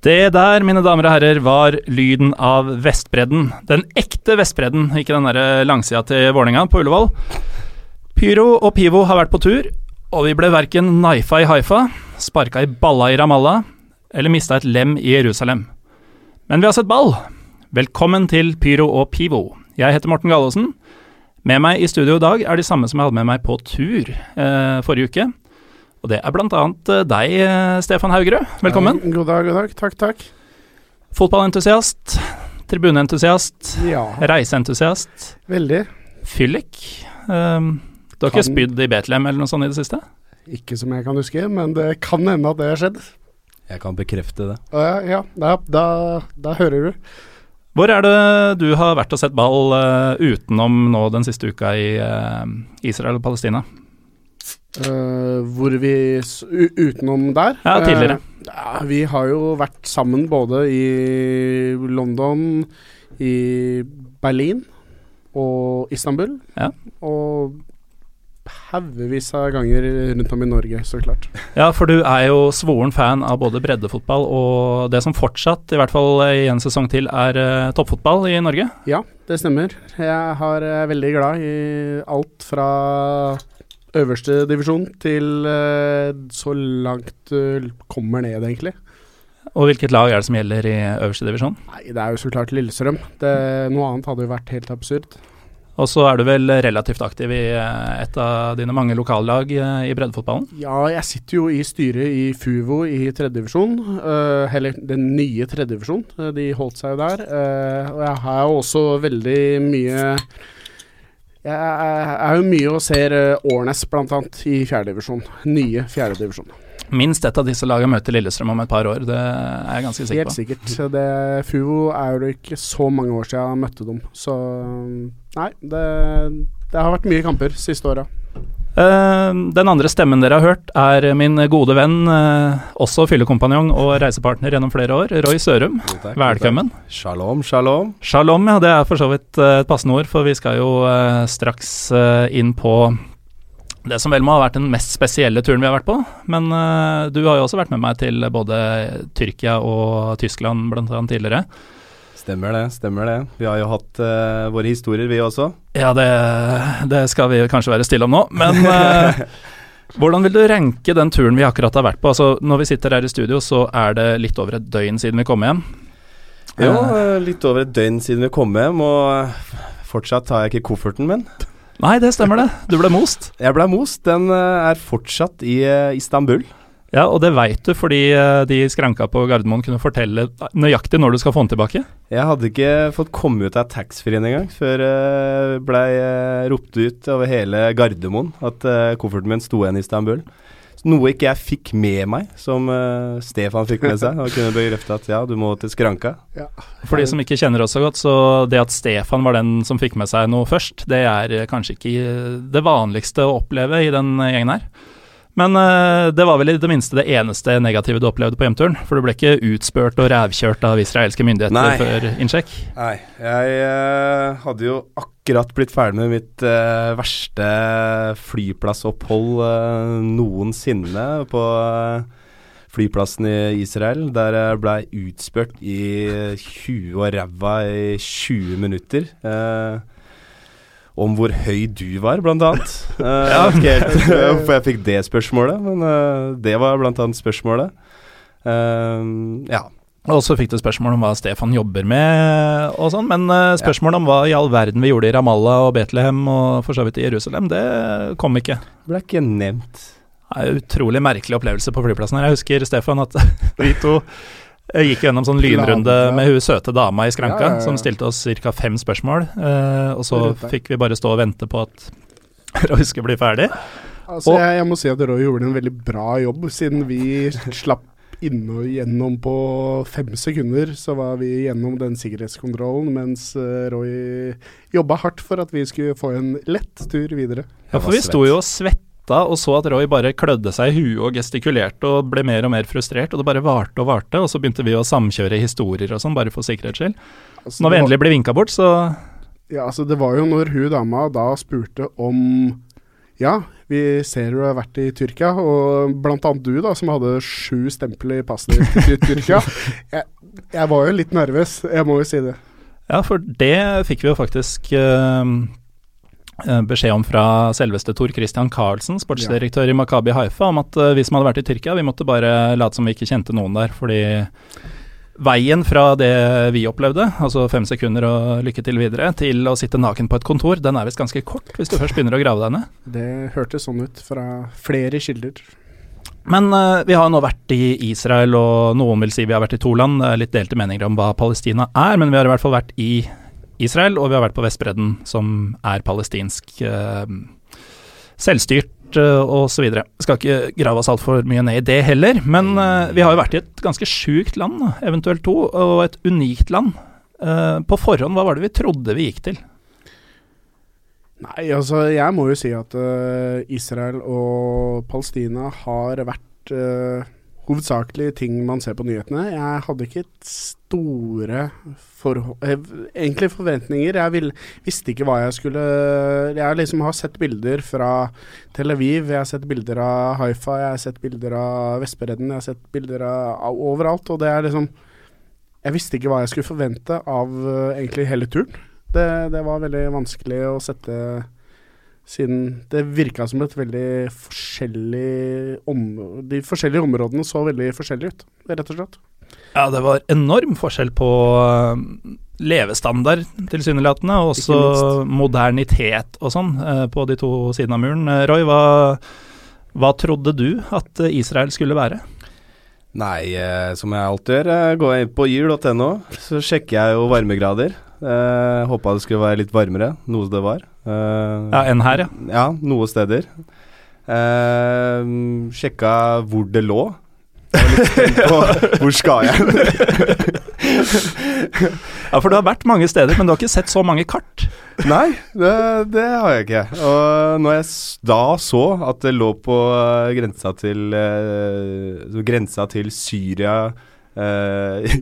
Det der, mine damer og herrer, var lyden av Vestbredden. Den ekte Vestbredden, ikke den derre langsida til Vålerenga på Ullevål. Pyro og Pivo har vært på tur, og vi ble verken naifa i Haifa, sparka i balla i Ramallah eller mista et lem i Jerusalem. Men vi har sett ball. Velkommen til Pyro og Pivo. Jeg heter Morten Gallaasen. Med meg i studio i dag er de samme som jeg hadde med meg på tur eh, forrige uke. Og det er annet eh, deg, eh, Stefan Haugerud. Velkommen. Ja, god dag, god dag. Takk, takk. Fotballentusiast, tribuneentusiast, Ja, reiseentusiast, veldig. fyllik. Um, du har ikke spydd i Betlehem eller noe sånt i det siste? Ikke som jeg kan huske, men det kan hende at det har skjedd. Jeg kan bekrefte det. Uh, ja, ja da, da, da hører du. Hvor er det du har vært og sett ball uh, utenom nå den siste uka i uh, Israel og Palestina? Eh, hvor vi Utenom der. Ja, tidligere. Uh, ja, vi har jo vært sammen både i London, i Berlin og Istanbul. Ja. Og haugevis av ganger rundt om i Norge, så klart. Ja, for du er jo svoren fan av både breddefotball og det som fortsatt, i hvert fall i en sesong til, er uh, toppfotball i Norge. Ja, det stemmer. Jeg har, er veldig glad i alt fra øverste divisjon til eh, så langt du kommer ned, egentlig. Og hvilket lag er det som gjelder i øverste divisjon? Nei, det er jo så klart Lillestrøm. Det, noe annet hadde jo vært helt absurd. Og så er du vel relativt aktiv i eh, et av dine mange lokallag eh, i breddefotballen? Ja, jeg sitter jo i styret i FUVO i tredjedivisjon. Uh, eller den nye tredjedivisjon. De holdt seg jo der. eh, og jeg har jo også veldig mye Jeg er jo mye og ser uh, Årnes bl.a. i fjerdedivisjon. Nye fjerdedivisjon. Minst ett av disse lagene møter Lillestrøm om et par år, det er jeg ganske sikker Helt på. sikkert. Det, FUVO er jo ikke så mange år siden jeg møtte dem. Så nei, det, det har vært mye kamper siste åra. Eh, den andre stemmen dere har hørt, er min gode venn, eh, også fyllekompanjong og reisepartner gjennom flere år, Roy Sørum. Takk, Velkommen. takk. Shalom, shalom. Shalom, ja, det er for så vidt eh, et passende ord, for vi skal jo straks inn på det som vel må ha vært den mest spesielle turen vi har vært på. Men du har jo også vært med meg til både Tyrkia og Tyskland blant annet tidligere. Stemmer det, stemmer det. Vi har jo hatt uh, våre historier, vi også. Ja, det, det skal vi kanskje være stille om nå, men uh, hvordan vil du ranke den turen vi akkurat har vært på? Altså, når vi sitter her i studio, så er det litt over et døgn siden vi kom hjem. Jo, Eh, litt over et døgn siden vi kom hjem, og fortsatt har jeg ikke kofferten min. Nei, det stemmer det. Du ble most. Jeg ble most. Den er fortsatt i Istanbul. Ja, og det veit du fordi eh, de skranka på Gardermoen kunne fortelle nøyaktig når du skal få den tilbake. Jeg hadde ikke fått komme ut av taxfree-en engang før det blei eh, ropt ut over hele Gardermoen at eh, kofferten min sto igjen i Istanbul. Noe ikke jeg fikk med meg, som uh, Stefan fikk med seg. Og kunne bekrefte at ja, du må til skranka. For de som ikke kjenner oss så godt, så det at Stefan var den som fikk med seg noe først, det er eh, kanskje ikke eh, det vanligste å oppleve i den eh, gjengen her. Men eh, det var vel i det minste det eneste negative du opplevde på hjemturen? For du ble ikke utspurt og rævkjørt av israelske myndigheter Nei. før innsjekk? Nei, jeg uh, hadde jo akkurat blitt ferdig med mitt uh, verste flyplassopphold uh, noensinne på flyplassen i Israel, der jeg blei utspurt i huet og ræva i 20 minutter. eh, om hvor høy du var, blant annet. Uh, jeg vet ikke helt hvorfor jeg fikk det spørsmålet, men uh, det var blant annet spørsmålet. Uh, ja. Og så fikk du spørsmål om hva Stefan jobber med og sånn, men spørsmålet om hva i all verden vi gjorde i Ramallah og Betlehem og for så vidt i Jerusalem, det kom ikke. Ble ikke nevnt. Det er en utrolig merkelig opplevelse på flyplassen her. Jeg husker, Stefan, at vi to eh, gikk gjennom sånn lynrunde med hun søte dama i skranka, Ja, ja, ja. som stilte oss ca. fem spørsmål. eh, og så fikk vi bare stå og vente på at Roy skulle bli ferdig. Altså, Og- jeg, jeg må si at Roy gjorde en veldig bra jobb, siden vi slapp inne og gjennom på fem sekunder. Så var vi gjennom den sikkerhetskontrollen, mens eh, Roy jobba hardt for at vi skulle få en lett tur videre. Ja, for vi sto jo og svetta og så at Roy bare klødde seg i huet og gestikulerte og ble mer og mer frustrert, og det bare varte og varte, og så begynte vi å samkjøre historier og sånn, bare for sikkerhets skyld. Altså, Når vi endelig ble vinka bort, så Ja, altså det var jo når hun dama da spurte om Ja, Vi ser du har vært i Tyrkia, og blant annet du, da, som hadde sju stempel i passet ditt i Tyrkia. Jeg, jeg var jo litt nervøs, jeg må jo si det. Ja, for det fikk vi jo faktisk eh, beskjed om fra selveste Tor Christian Karlsen, sportsdirektør i Makabi Haifa, om at eh, vi som hadde vært i Tyrkia, vi måtte bare late som vi ikke kjente noen der. Fordi veien fra det vi opplevde, altså fem sekunder og lykke til videre, til å sitte naken på et kontor, den er visst ganske kort hvis du først begynner å grave deg ned. Det hørtes sånn ut fra flere kilder. Men uh, vi har nå vært i Israel, og noen vil si vi har vært i to land. Det er litt delte meninger om hva Palestina er, men vi har i hvert fall vært i Israel, og vi har vært på Vestbredden, som er palestinsk uh, selvstyrt uh, osv. Skal ikke grave oss altfor mye ned i det heller, men uh, vi har jo vært i et ganske sjukt land, eventuelt to, og et unikt land. På forhånd, hva var det vi trodde vi gikk til? Nei, altså jeg må jo si at uh, Israel og Palestina har vært uh, hovedsakelig ting man ser på nyhetene. Jeg hadde ikke store eh, egentlig forventninger. Jeg vil, visste ikke hva jeg skulle Jeg liksom har sett bilder fra Tel Aviv, jeg har sett bilder av Haifa, jeg har sett bilder av Vestbredden, jeg har sett bilder av, overalt. Og det er liksom Jeg visste ikke hva jeg skulle forvente av uh, egentlig hele turen. Det, det, var veldig vanskelig å sette Siden det virka som et veldig forskjellig om, De forskjellige områdene så veldig forskjellige ut, rett og slett. Ja, det var enorm forskjell på uh, levestandard, tilsynelatende, og også modernitet og sånn uh, på de to sidene av muren. Uh, Roy, hva, hva trodde du at Israel skulle være? Nei, som jeg alltid gjør, går jeg inn på yr.no, så sjekker jeg jo varmegrader. Uh, Håpa det skulle være litt varmere, noe det var. Uh, ja, enn her, ja. Ja, noe steder. Uh, sjekka hvor det lå. Jeg var litt spent på hvor skal jeg? ja, for du har vært mange steder, men du har ikke sett så mange kart? Nei, det, det har jeg ikke. Og når jeg da så at det lå på grensa til uh, Grensa til Syria,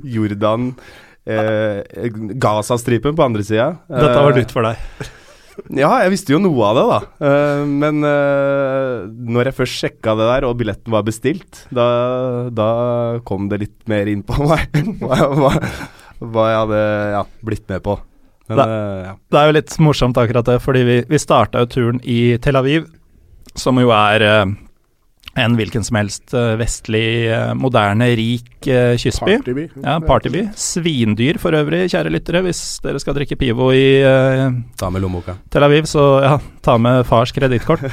Jordan eh, Gazastripen på andre sida. Dette var nytt for deg? Ja, jeg visste jo noe av det, da. Uh, men uh, når jeg først sjekka det der, og billetten var bestilt, da, da kom det litt mer inn på meg hva, hva, hva, jeg hadde ja, blitt med på. Men, det, uh, ja. det, er jo litt morsomt akkurat det, fordi vi, vi starta jo turen i Tel Aviv, som jo er en hvilken som helst uh, vestlig, uh, moderne, rik uh, kystby. Partyby. Ja, partyby. Svindyr for øvrig, kjære lyttere. Hvis dere skal drikke Pivo i Ta med lommeboka. Tel Aviv, så ja, ta med fars kredittkort.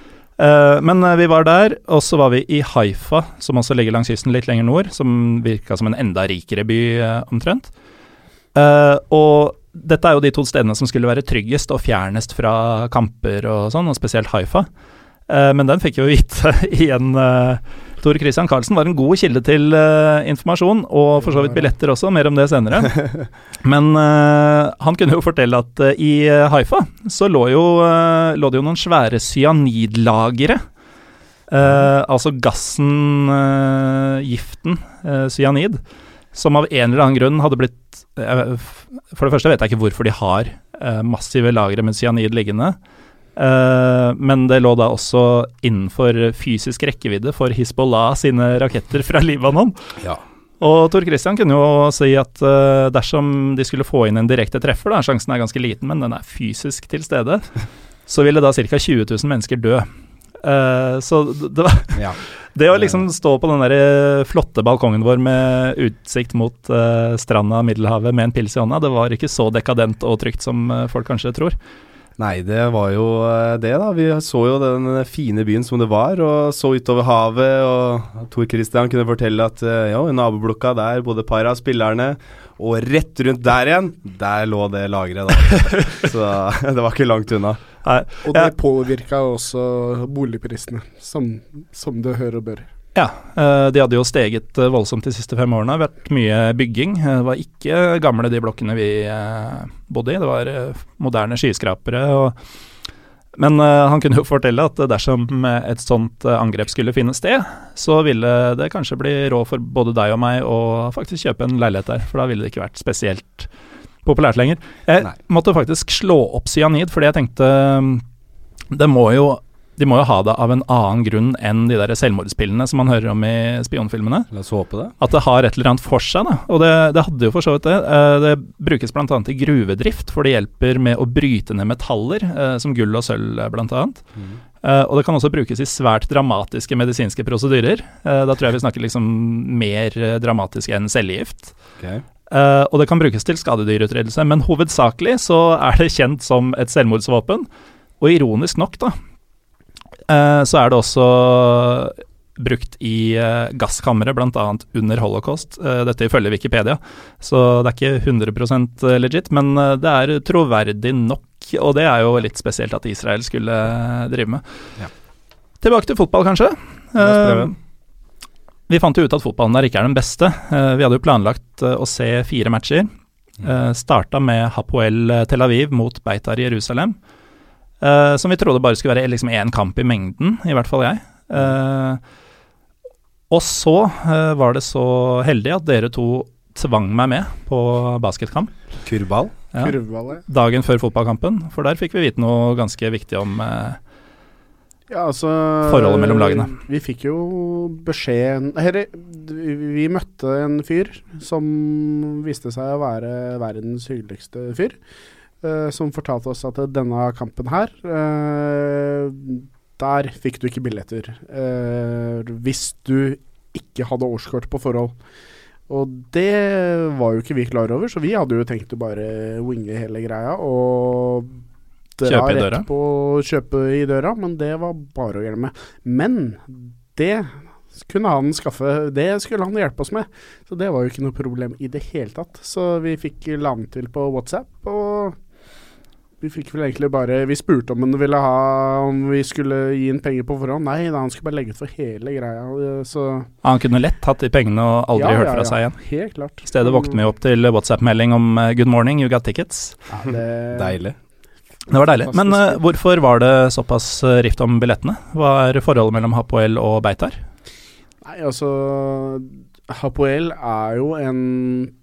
men vi var der, og så var vi i Haifa, som også ligger langs kysten litt lenger nord, som virka som en enda rikere by, omtrent. og dette er jo de to stedene som skulle være tryggest og fjernest fra kamper og sånn, og spesielt Haifa. Uh, men den fikk jo vite igjen uh, Tor Christian Karlsen var en god kilde til uh, informasjon, og for så vidt billetter også, mer om det senere. Men han kunne jo fortelle at i Haifa så lå, jo, lå, det jo noen svære cyanidlagre. altså gassen, giften, cyanid, som av en eller annen grunn hadde blitt For det første vet jeg ikke hvorfor de har massive lagre med cyanid liggende. Uh, men det lå da også innenfor fysisk rekkevidde for Hizbollah sine raketter fra Libanon. Ja. Og Tor Christian kunne jo si at uh, dersom de skulle få inn en direkte treffer, da, sjansen er ganske liten, men den er fysisk til stede, så ville da ca. 20 000 mennesker dø. Uh, så det var ja. Det å liksom stå på den der flotte balkongen vår med utsikt mot stranda Middelhavet med en pils i hånda, det var ikke så dekadent og trygt som folk kanskje tror. Nei, det var jo eh, det, da. Vi så jo den fine byen som det var, og så utover havet. Og Tor Christian kunne fortelle at eh, ja, i naboblokka der bodde par av spillerne. Og rett rundt der igjen, der lå det lageret, da. så det var ikke langt unna. Nei. Og det påvirka også boligprisene, som, som det hører og bør. Ja, eh, de hadde jo steget eh, voldsomt de siste fem årene. Vært mye bygging. Eh, det var ikke gamle de blokkene vi bodde i, det var moderne skyskrapere. men han kunne jo fortelle at dersom et sånt angrep skulle finne sted, så ville det kanskje bli råd for både deg og meg å faktisk kjøpe en leilighet der, for da ville det ikke vært spesielt populært lenger. Jeg Nei. måtte faktisk slå opp cyanid, fordi jeg tenkte det må jo de må jo ha det av en annen grunn enn de der selvmordspillene som man hører om i spionfilmene. La oss håpe det. At det har et eller annet for seg, da. Og det, det hadde jo for så vidt det. Eh, det brukes bl.a. i gruvedrift, for det hjelper med å bryte ned metaller, eh, som gull og sølv bl.a. Mm. Uh, og det kan også brukes i svært dramatiske medisinske prosedyrer. Uh, da tror jeg vi snakker liksom mer dramatisk enn cellegift. Okay. Uh, og det kan brukes til skadedyrutryddelse, men hovedsakelig så er det kjent som et selvmordsvåpen. Og ironisk nok, da, så er det også brukt i gasskamre, bl.a. under holocaust. dette ifølge Wikipedia, så det er ikke 100% legit, men det er troverdig nok og det er jo litt spesielt at Israel skulle eh, drive med. Ja. Tilbake til fotball, kanskje. Vi fant jo ut at fotballen der ikke er den beste. Vi hadde jo planlagt å se fire matcher. Uh, Starta med Hapoel Tel Aviv mot Beitar Jerusalem. Som vi trodde bare skulle være liksom én kamp i mengden, i hvert fall jeg. og så var det så heldig at dere to tvang meg med på basketkamp. Kurvball? Ja. Dagen før fotballkampen, for der fikk vi vite noe ganske viktig om ja, altså, forholdet mellom lagene. Vi fikk jo beskjed Herre, Vi møtte en fyr som viste seg å være verdens hyggeligste fyr. Uh, som fortalte oss at denne kampen her uh, Der fikk du ikke billetter. Uh, hvis du ikke hadde årskort på forhold. Og det var jo ikke vi klar over, så vi hadde jo tenkt å bare winge hele greia og dra kjøpe rett på kjøpe i døra, men det var bare å glemme. Men det kunne han skaffe Det skulle han hjelpe oss med. Så det var jo ikke noe problem i det hele tatt. Så vi fikk landet til på WhatsApp, og vi fikk vel egentlig bare Vi spurte om han ville ha Om vi skulle gi ham penger på forhånd. Nei, da, han skulle bare legge ut for hele greia. Så Han kunne lett hatt de pengene og aldri ja, hørt fra ja, seg igjen. Helt klart. I stedet våkner vi opp til WhatsApp-melding om uh, 'good morning, you got tickets'. Ja, det deilig. Det var deilig. Men uh, hvorfor var det såpass uh, rift om billettene? Hva er forholdet mellom Hapoel og Beitar? Nei, altså Hapoel er jo en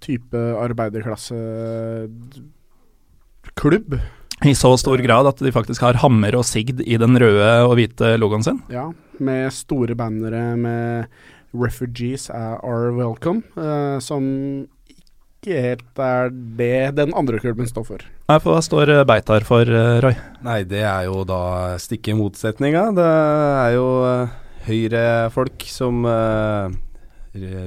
type arbeiderklasseklubb i så stor grad at de faktisk har hammer og sigd i den røde og hvite logoen sin. Ja, med store bannere med 'Refugees are welcome', uh, som ikke helt er det den andre klubben står for. Nei, for Hva står eh, Beitar for, uh, Roy? Nei, Det er jo da stikk i motsetninga. Det er jo uh, høyrefolk som uh,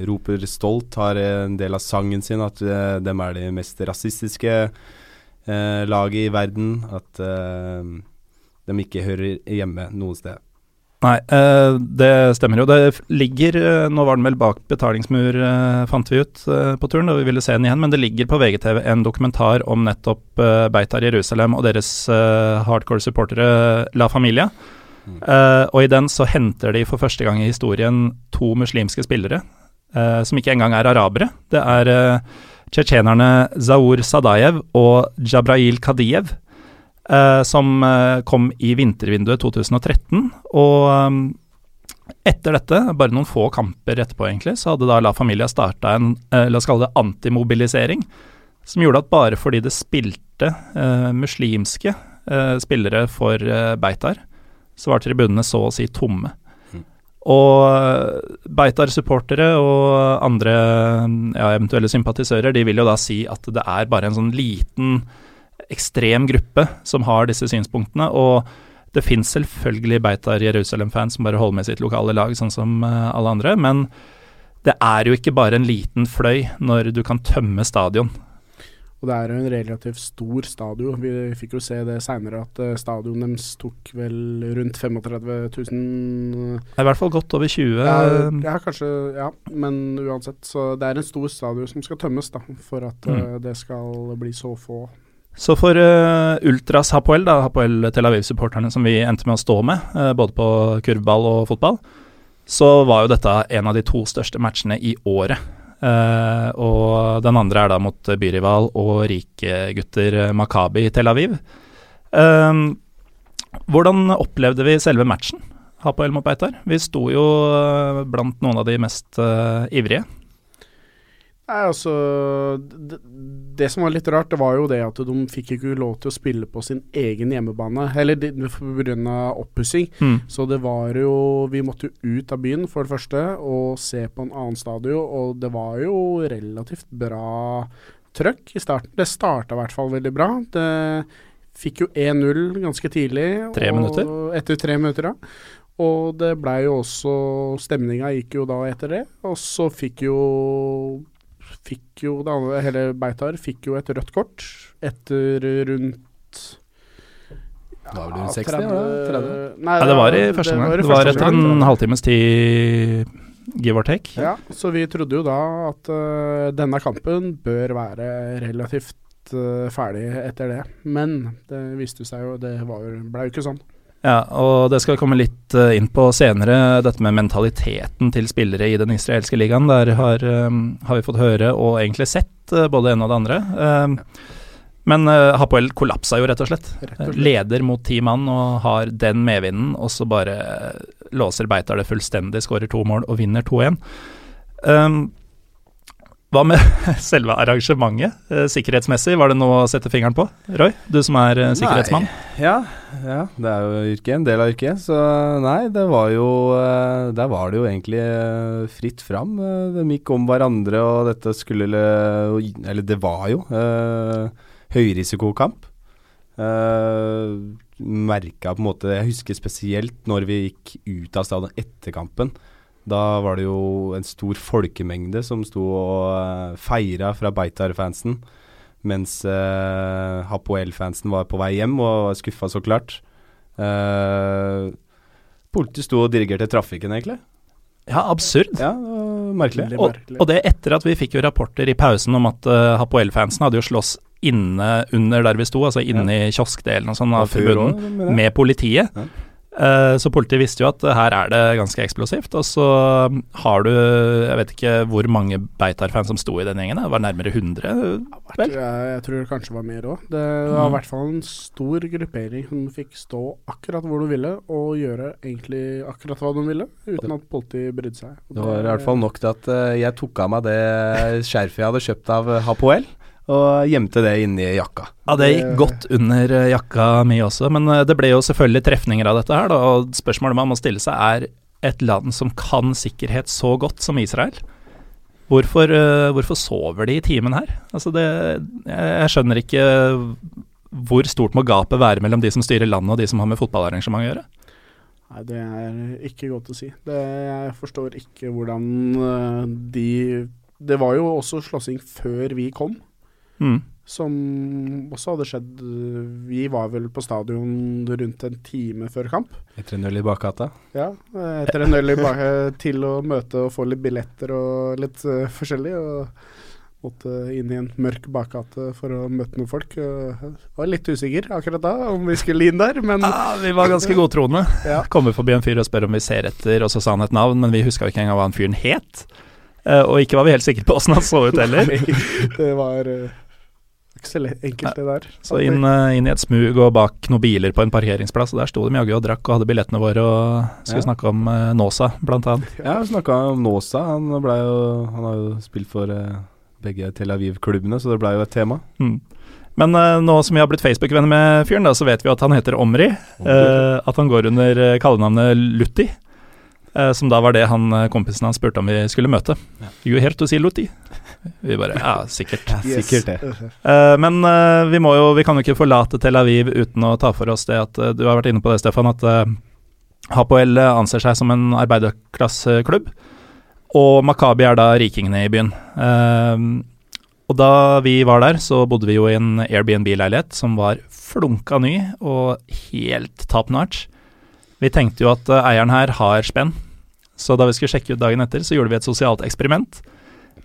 roper stolt, har en del av sangen sin at uh, dem er de mest rasistiske eh, laget i verden at eh, de ikke hører hjemme noe sted. Nei, eh, det stemmer jo. Det ligger eh, Nå var den vel bak betalingsmur, eh, fant vi ut eh, på turen, da vi ville se den igjen. Men det ligger på VGTV en dokumentar om nettopp Beitar Jerusalem og deres hardcore supportere La Familia. Mm. og i den så henter de for første gang i historien to muslimske spillere, som ikke engang er arabere. Det er tsjetsjenerne Zaur Sadajev og Jabrail Kadiev, eh, som eh, kom i vintervinduet 2013. Og um, etter dette, bare noen få kamper etterpå, egentlig, så hadde da La Familia starta en, eh, la oss kalle det antimobilisering, som gjorde at bare fordi det spilte eh, muslimske eh, spillere for eh, Beitar, så var tribunene så å si tomme. Og eh, Beitar-supportere og andre ja, eventuelle sympatisører de vil jo da si at det er bare en sånn liten, ekstrem gruppe som har disse synspunktene. Og det fins selvfølgelig Beitar Jerusalem-fans som bare holder med sitt lokale lag, sånn som eh, alle andre. Men det er jo ikke bare en liten fløy når du kan tømme stadion. Og det er jo en relativt stor stadion. Vi fikk jo se det seinere at stadionet stadion deres tok vel rundt 35 000 Det er I hvert fall godt over 20. Ja, ja, kanskje. Ja, men uansett. Så det er en stor stadion som skal tømmes da, for at uh, mm. det skal bli så få. Så for uh, Ultras Hapoel, da, Hapoel Tel Aviv-supporterne som vi endte med å stå med, både på kurvball og fotball, så var jo dette en av de to største matchene i året. Uh, og den andre er da mot byrival og rikegutter Makabi i Tel Aviv. Uh, hvordan opplevde vi selve matchen? Hapoel mot Beitar. Vi sto jo uh, blant noen av de mest ivrige. Nei, altså det, det som var litt rart, det var jo det at de fikk ikke lov til å spille på sin egen hjemmebane. Eller pga. oppussing. Mm. Så det var jo Vi måtte jo ut av byen, for det første, og se på en annen stadion. Og det var jo relativt bra trøkk i starten. Det starta i hvert fall veldig bra. Det fikk jo 1-0 ganske tidlig. Tre minutter? Etter tre minutter, ja. Og det blei jo også Stemninga gikk jo da etter det. Og så fikk jo Fikk jo det andre Hele Beitar fikk jo et rødt kort etter rundt Da var det rundt 60, var det? 30? Nei, Ja, det var i første omgang. Det var etter en halvtimes tid, give or take. Ja, så vi trodde jo da at uh, denne kampen bør være relativt uh, ferdig etter det. Men det viste seg jo, det var, ble jo ikke sånn. Ja, og det skal vi komme litt eh, inn på senere, dette med mentaliteten til spillere i den israelske ligaen. Der har, eh, har vi fått høre og egentlig sett eh, både det ene og det andre. Men Hapoel kollapsa jo, rett og slett. Rett og slett. Leder mot ti mann og har den medvinden, og så bare låser Beitar det fullstendig, skårer to mål og vinner 2-1. Um, hva med selve arrangementet? Eh, sikkerhetsmessig, var det noe å sette fingeren på? Roy, du som er eh, sikkerhetsmann. Ja, ja, det er jo yrket, en del av yrket. Så nei, det var jo eh, Der var det jo egentlig fritt fram. De gikk om hverandre, og dette skulle Eller det var jo høyrisikokamp. Merka på en måte Jeg husker spesielt når vi gikk ut av stadion etter kampen. Da var det jo en stor folkemengde som sto og uh, feira fra Beitar-fansen. Mens eh, Hapoel-fansen var på vei hjem og var skuffa, så klart. Eh, politiet sto og dirigerte trafikken, egentlig. Ja, absurd. Ja, merkelig. Og, og det etter at vi fikk jo rapporter i pausen om at uh, Hapoel-fansen hadde jo slåss inne under der vi sto, altså inne i kioskdelen og sånn av jeg. med politiet. Ja. Eh, så politiet visste jo at her er det ganske eksplosivt. Og så um, har du, jeg vet ikke hvor mange Beitar-fans som sto i den gjengen, det var nærmere 100? vel? Jeg, tror det kanskje var mer òg. Det var i Mm. hvert fall en stor gruppering som fikk stå akkurat hvor de ville, og gjøre egentlig akkurat hva de ville, uten at politiet brydde seg. Det var i hvert fall nok til at eh, jeg tok av meg det skjerfet jeg hadde kjøpt av Hapoel, og gjemte det inni jakka. Ja, det gikk godt under eh, jakka mi også, men eh, det ble jo selvfølgelig trefninger av dette her, da, og spørsmålet man må stille seg er et land som kan sikkerhet så godt som Israel. Hvorfor, eh, hvorfor sover de i timen her? Altså det, jeg, skjønner ikke hvor stort må gapet være mellom de som styrer landet og de som har med fotballarrangement å gjøre. Nei, det er ikke godt å si. Det, jeg forstår ikke hvordan de Det var jo også slåssing før vi kom, Mm. som også hadde skjedd. Vi var vel på stadion rundt en time før kamp. Etter en øl i bakgata. Ja, etter en øl i bak til å møte og få litt billetter og litt uh, forskjellig. Og måtte inn i en mørk bakgate for å møte noen folk. og Jeg var litt usikker akkurat da om vi skulle inn der, men ah, vi var ganske godtroende. ja. Kommer forbi en fyr og spør om vi ser etter, og så sa han et navn, men vi huska ikke engang hva han fyren het. Eh, og ikke var vi helt sikre på åssen han så ut heller. det var øh, ikke så enkelt, det der. Så inn, eh, inn i et smug og bak noen biler på en parkeringsplass, og der sto de jaggu og drakk og hadde billettene våre og skulle Ja. snakke om uh, Nåsa, blant annet. Ja, vi snakka om Nåsa. Han, jo, han har jo spilt for eh, begge Tel Aviv-klubbene, så det ble jo et tema. Mm. Men uh, nå som vi har blitt Facebook-venner med fyren, da, så vet vi at han heter Omri. Uh, at han går under uh, kallenavnet Lutti. eh, som da var det han eh, kompisen hans spurte om vi skulle møte. Jo, helt å si Lutti. Vi bare Ja, sikkert. Ja, sikkert det. Uh, men uh, vi må jo Vi kan jo ikke forlate Tel Aviv uten å ta for oss det at uh, Du har vært inne på det, Stefan, at uh, Hapoel anser seg som en arbeiderklasseklubb. Og Makabi er da rikingene i byen. Og da vi var der, så bodde vi jo i en Airbnb-leilighet som var flunka ny og helt top notch. Vi tenkte jo at eieren her har spenn, så da vi skulle sjekke ut dagen etter, så gjorde vi et sosialt eksperiment.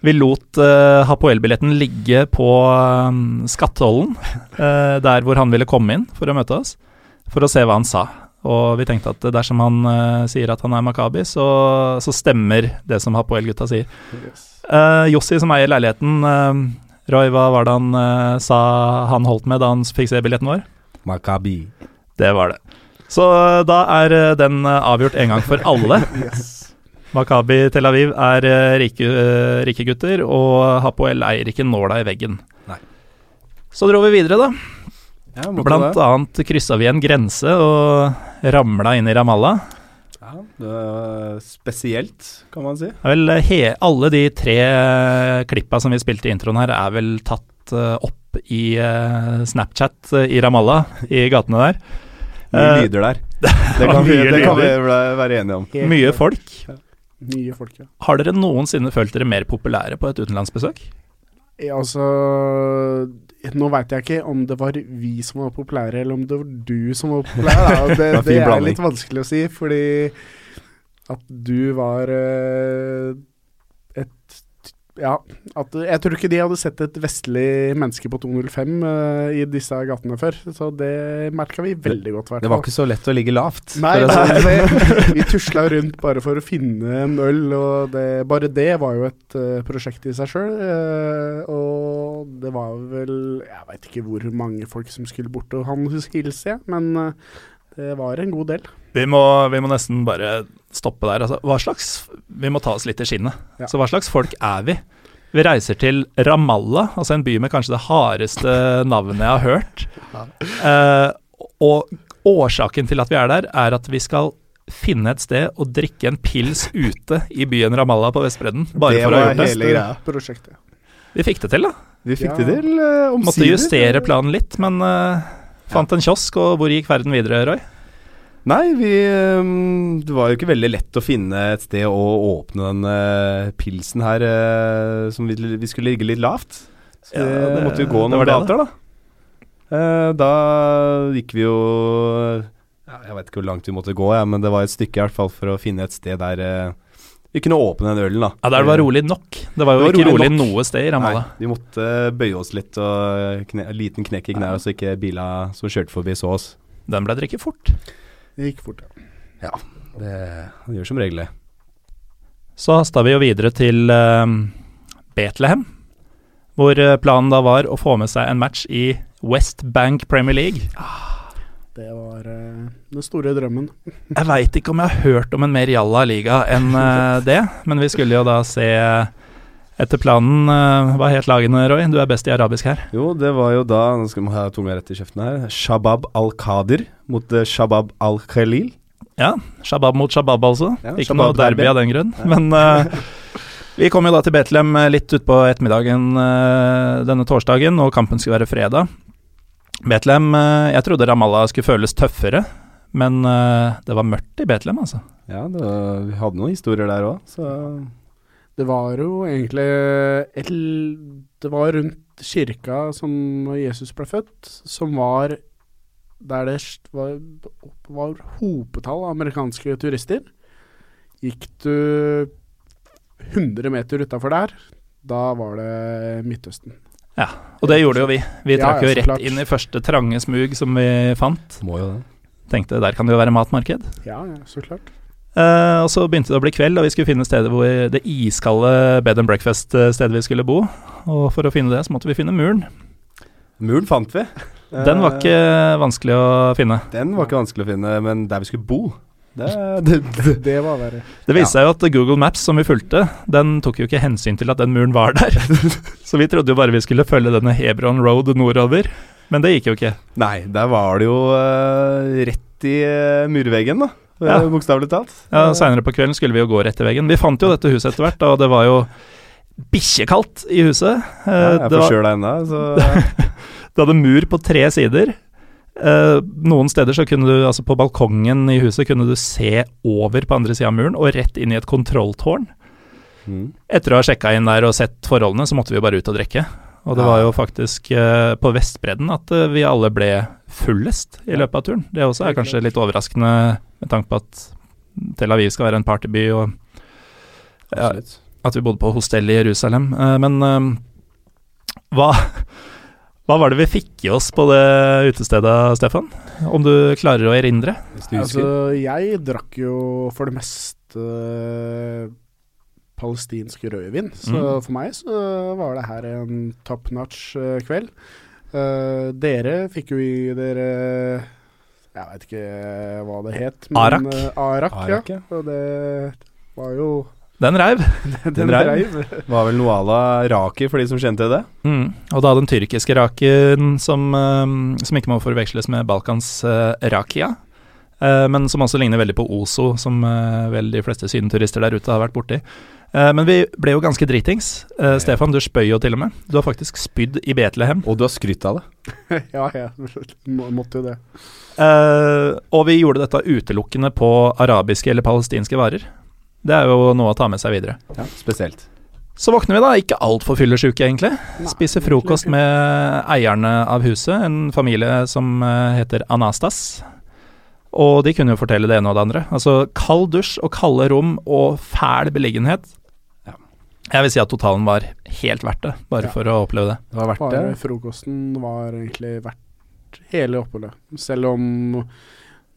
Vi lot uh, Hapoel-billetten ligge på um, skattetollen, uh, der hvor han ville komme inn for å møte oss, for å se hva han sa. Og vi tenkte at dersom han uh, sier at han er Makabi, så, så stemmer det som Hapoel-gutta sier. Uh, Jossi som eier leiligheten, eh, Roy, hva var det han eh, sa han holdt med da han fikk se billetten vår? Makabi. Det var det. Så eh, da er eh, den eh, avgjort en gang for alle. yes. Makabi Tel Aviv er eh, rike, eh, rike gutter, og Hapoel eier ikke nåla i veggen. Nei. Så dro vi videre, da. Ja, Blant det. annet kryssa vi en grense og ramla inn i Ramallah. Ja, det er spesielt, kan man si. Vel he, alle de tre eh, klippa som vi spilte i introen her, er vel tatt opp i Snapchat i Ramallah, i gatene der. Mye lyder der. Det kan, vi, det kan vi være enige om. Mye folk. Mye folk, ja. Har dere noensinne følt dere mer populære på et utenlandsbesøk? Ja, Altså Nå veit jeg ikke om det var vi som var populære, eller om det var du som var populær. Da. Det, Det det er litt vanskelig å si, fordi at du var et Ja, at jeg tror ikke de hadde sett et vestlig menneske på 205 uh, i disse gatene før. Så det merka vi veldig godt. hvert Det var ikke så lett å ligge lavt. Nei, si det nei sånn. det, vi tusla rundt bare for å finne en øl, og det, bare det var jo et uh, prosjekt i seg sjøl. og det var vel Jeg veit ikke hvor mange folk som skulle bort og han hilse, jeg, men eh, det var en god del. Vi må, vi må nesten bare stoppe der. Altså, hva slags Vi må ta oss litt i skinnet. Ja. Så hva slags folk er vi? Vi reiser til Ramallah, altså en by med kanskje det hardeste navnet jeg har hørt. Eh, og årsaken til at vi er der, er at vi skal finne et sted og drikke en pils ute i byen Ramallah på Vestbredden. Bare Det for å ha gjort det. hele greia. Prosjektet. Vi fikk det til, da. Vi fikk Ja. det til uh, Måtte justere planen litt, men uh, fant en kiosk. Og hvor gikk verden videre, Roy? Nei, vi ehm, Det var jo ikke veldig lett å finne et sted å åpne den eh, pilsen her eh, som vi, vi skulle ligge litt lavt. Så Ja, det, måtte jo gå noen gater, da. Eh, da gikk vi jo ja, Jeg vet ikke hvor langt vi måtte gå, ja, men det var et stykke i hvert fall for å finne et sted der vi kunne åpne den ølen, da. Ja, Der det var rolig nok. Det var jo Det var ikke rolig rolig noe sted i Ramallah. Nei, vi måtte bøye oss litt og kne, liten knekk i knærne, så ikke bila som kjørte forbi, så oss. Den ble drikket fort. Det gikk fort, ja. Det, det gjør som regel det. Så hasta vi jo videre til uh, Betlehem, hvor eh, planen da var å få med seg en match i West Bank Premier League. Det var uh, den store drømmen. Jeg veit ikke om jeg har hørt om en mer jalla liga enn uh, det, men vi skulle jo da se etter planen eh, Hva het lagene, Roy? Du er best i arabisk her. Jo, det var jo da Nå skal vi ha tunga rett i kjeften her. Shabab al-Qadir mot eh, Shabab al-Khalil. Ja, Shabab mot Shabab, altså. Ja, ikke Shabab noe derby derby. av den grunn. Men uh, vi kom jo da til Betlehem eh, litt utpå ettermiddagen uh, denne torsdagen, og kampen skulle være fredag. Betlehem uh, Jeg trodde Ramallah skulle føles tøffere, men det var mørkt i Betlehem, altså. Ja, var, vi hadde noen historier der òg, så Det var jo egentlig et, Det var rundt kirka som Jesus ble født, som var der det var, var hopetall av amerikanske turister. Gikk du 100 meter utafor der, da var det Midtøsten. Ja, Og det gjorde jo vi. Vi trakk ja, jo rett klart. inn i første trange smug som vi fant. må jo det. Tenkte der kan det jo være matmarked. Ja, ja, så klart. Eh, og så begynte det å bli kveld, og vi skulle finne stedet hvor det iskalde bed and breakfast-stedet vi skulle bo. Og for å finne det, så måtte vi finne muren. Muren fant vi. Den var Eh, ikke vanskelig å finne. Den var ikke vanskelig å finne, men der vi skulle bo det, det, det. Det var verre. Det viste seg jo at Google Maps som vi fulgte, den tok jo ikke hensyn til at den muren var der. så vi trodde jo bare vi skulle følge denne Hebron Road nordover, men det gikk jo ikke. Nei, der var det jo uh, rett i uh, murveggen, da. Ja. Ja. Bokstavelig talt. Ja, Seinere på kvelden skulle vi jo gå rett til veggen. Vi fant jo dette huset etter hvert, og det var jo bikkjekaldt i huset. Eh, Ja, jeg er forkjøla ennå, så det hadde mur på tre sider. Eh, noen steder så kunne du, altså på balkongen i huset, kunne du se over på andre sida av muren og rett inn i et kontrolltårn. mm. Etter å ha sjekka inn der og sett forholdene, så måtte vi jo bare ut og drikke. Og det Ja. var jo faktisk uh, på Vestbredden at uh, vi alle ble fullest i løpet av turen. Det også er kanskje litt overraskende med tanke på at Tel Aviv skal være en partyby, og ja, at vi bodde på hostell i Jerusalem. Uh, men hva, hva var det vi fikk i oss på det utestedet, Stefan? Om du klarer å erindre? Altså, jeg drakk jo for det meste palestinsk rødvin, så Mm. for meg så var det her en top notch eh, kveld. Uh, dere fikk jo i dere Jeg veit ikke hva det het. Men, Arak? Uh, Arak, Arak, ja. ja. Og det var jo Den reiv. Den den reiv. Var vel noe à la Raki, for de som kjente det. Mm. Og da den tyrkiske raken, som, eh, som ikke må forveksles med Balkans uh, rakia, eh, men som også ligner veldig på Ozo, som eh, vel de fleste sydenturister der ute har vært borti. Eh, men vi ble jo ganske dritings. Uh, Stefan, du spøy jo til og med. Du har faktisk spydd i Betlehem. Og du har skrytt av det. ja, ja. Må, måtte jo det. Uh, og vi gjorde dette utelukkende på arabiske eller palestinske varer. Det er jo noe å ta med seg videre. Ja, spesielt. Så våkner vi da, ikke altfor fyllesyke egentlig. Nei, Spiser frokost med eierne av huset, en familie som eh, heter Anastas. Og de kunne jo fortelle det ene og det andre. Altså kald dusj og kalde rom og fæl beliggenhet. Ja. Jeg vil si at totalen var helt verdt det, bare Ja. for å oppleve det. Det var verdt Bare det. frokosten var egentlig verdt hele oppholdet. Selv om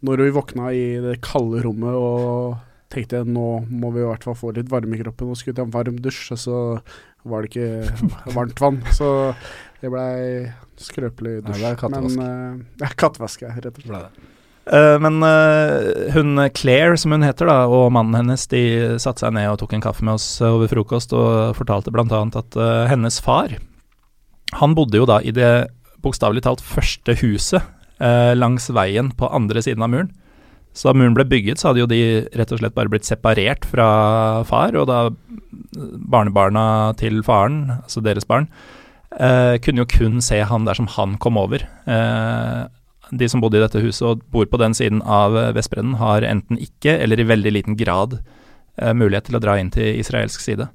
når vi våkna i det kalde rommet og tenkte nå må vi i hvert fall få litt varme i kroppen og skulle ta en varm dusj, og så var det ikke varmt vann. Så det blei skrøpelig Ja, det er kattevask. Men uh, ja, kattevask, rett og slett. Eh, men eh, hun Claire, som hun heter, da, og mannen hennes, de satte seg ned og tok en kaffe med oss eh, over frokost, og fortalte bl.a. at hennes far Han bodde jo da i det bokstavelig talt første huset langs veien på andre siden av muren. Så da muren ble bygget, så hadde jo de rett og slett bare blitt separert fra far, og da barnebarna til faren, altså deres barn, eh, kunne jo kun se han dersom han kom over. Eh, de som bodde i dette huset og bor på den siden av eh, Vestbredden, har enten ikke, eller i veldig liten grad, eh, mulighet til å dra inn til israelsk side.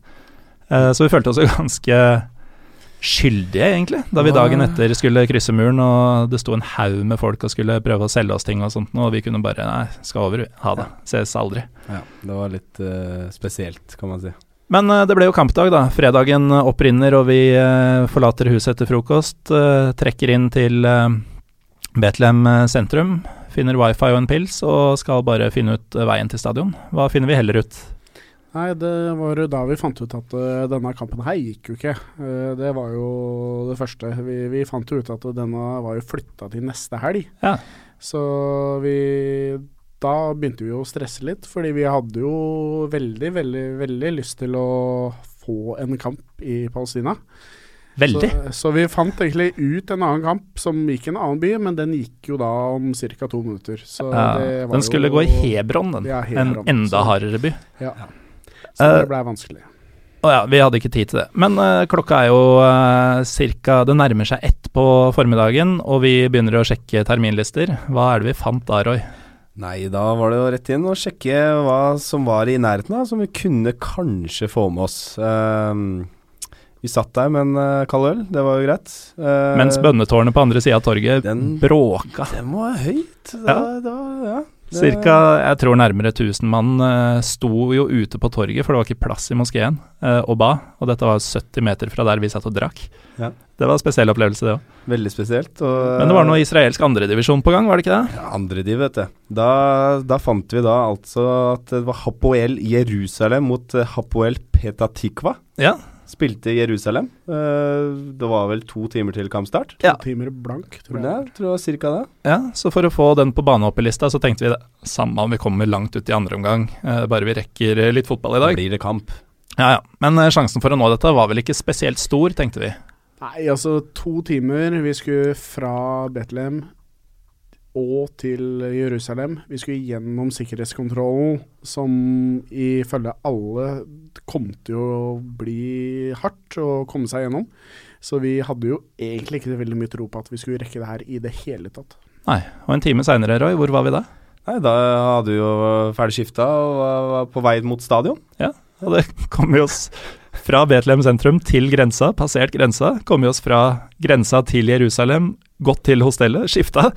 Eh, så vi følte oss jo ganske skyldige, egentlig, da vi dagen etter skulle krysse muren, og det sto en haug med folk og skulle prøve å selge oss ting og sånt, og vi kunne bare Nei, skal over, ha det. Ses aldri. Ja, det var litt uh, spesielt, kan man si. Men det ble jo kampdag, da. Fredagen opprinner, og vi forlater huset etter frokost. trekker inn til Betlehem eh, sentrum. Finner wifi og en pils, og skal bare finne ut eh, veien til stadion. Hva finner vi heller ut? Nei, det var da vi fant ut at eh, denne kampen her gikk jo ikke. Det var jo det første. Vi, vi fant jo ut at denne var jo flytta til neste helg. Ja. Så vi Da begynte vi å stresse litt, fordi vi hadde jo veldig, veldig, veldig lyst til å få en kamp i Palestina. Veldig. Så, så vi fant egentlig ut en annen kamp som gikk i en annen by, men den gikk jo da om ca. to minutter. Så Ja, det var den skulle jo, gå i Hebron, den. Ja, en enda så- hardere by. Så Eh, det blei vanskelig. Å ja, vi hadde ikke tid til det. Men uh, klokka er jo uh, cirka Det nærmer seg ett på formiddagen, og vi begynner å sjekke terminlister. Hva er det vi fant da, Roy? Nei, da var det jo rett inn og sjekke hva som var i nærheten av, som vi kunne kanskje få med oss. Ehm, vi satt der med en uh, kald øl, det var jo greit. Uh, Mens bønnetårnet på andre sida av torget den- bråka. Den var høyt. Ja. Da, da, ja. Det- Cirka, jeg tror nærmere 1000 mann uh, sto jo ute på torget, for det var ikke plass i moskeen, eh, og ba. Og dette var 70 meter fra der vi satt og drakk. Ja. Det var en spesiell opplevelse, det òg. Veldig spesielt. Og, Men det var noe israelsk andredivisjon på gang, var det ikke det? Ja, andre div, vet du. Da, da fant vi da altså at det var Hapoel Jerusalem mot eh, Hapoel Petatikva. Ja. Spilte i Jerusalem. Eh, det var vel to timer til kampstart. To Ja. timer blank, tror Ja, jeg. tror jeg cirka det. ja. Så for å få den på banehoppelista, så tenkte vi det. Samme om vi kommer langt ut i andre omgang, eh, bare vi rekker litt fotball i Da dag. blir det kamp. Ja ja. Men eh, sjansen for å nå dette var vel ikke spesielt stor, tenkte vi. Nei, altså to timer. Vi skulle fra Betlehem og til Jerusalem. Vi skulle gjennom sikkerhetskontrollen, som ifølge alle kom til å bli hardt å komme seg gjennom. Så vi hadde jo egentlig ikke veldig mye tro på at vi skulle rekke det her i det hele tatt. Nei. Og en time seinere, Roy, hvor var vi da? Nei, da hadde vi jo ferdig skifta og var på vei mot stadion. Ja, Og det kom vi oss fra Betlehem sentrum til grensa, passert grensa. Kommet vi oss fra grensa til Jerusalem, gått til hostellet, skifta.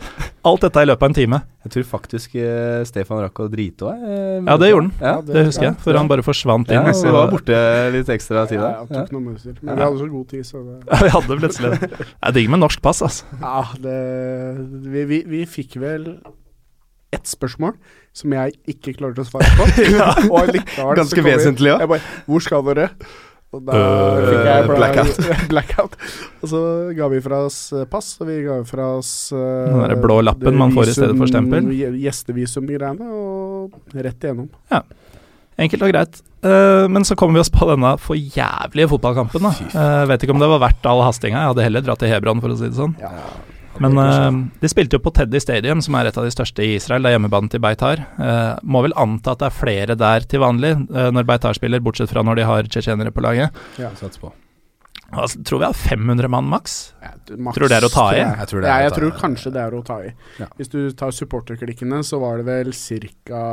Alt dette i løpet av en time. Jeg tror faktisk eh, Stefan rakk å drite òg. Eh, Ja, det gjorde han. Ja, Det husker jeg, for han bare forsvant inn. Ja, så- var borte litt ekstra tid Ja, der. det tok noen minutter. Men Ja. vi hadde så god tid, så det Ja, vi hadde plutselig det. Det er digg med norsk pass, altså. Ja, det vi, vi, vi fikk vel ett spørsmål som jeg ikke klarte å svare på. og allikevel Ganske vesentlig òg. Jeg bare 'Hvor skal dere?' Og da uh, fikk jeg blackout. blackout. Og så ga vi fra oss eh, pass, og vi ga fra oss uh, Den der blå lappen man får i stedet for stempel. Gjestevisum-greiene, og rett igjennom. Enkelt og greit. Uh, men så kommer vi oss på denne for jævlige fotballkampen. da. Uh, vet ikke om det var verdt all hastinga. Jeg hadde heller dratt til Hebron, for å si det sånn. Ja. Men uh, de spilte jo på Teddy Stadium, som er et av de største i Israel. Det er hjemmebanen til Beitar. Uh, må vel anta at det er flere der til vanlig uh, når Beitar spiller, bortsett fra når de har tsjetsjenere på laget. Satser på. Altså, tror vi har 500 mann maks. Ja, maks, Tror det er å ta i? Jeg, Jeg tror det er ja, jeg tror kanskje det er å ta i. Ja. Hvis du tar supporterklikkene, så var det vel ca.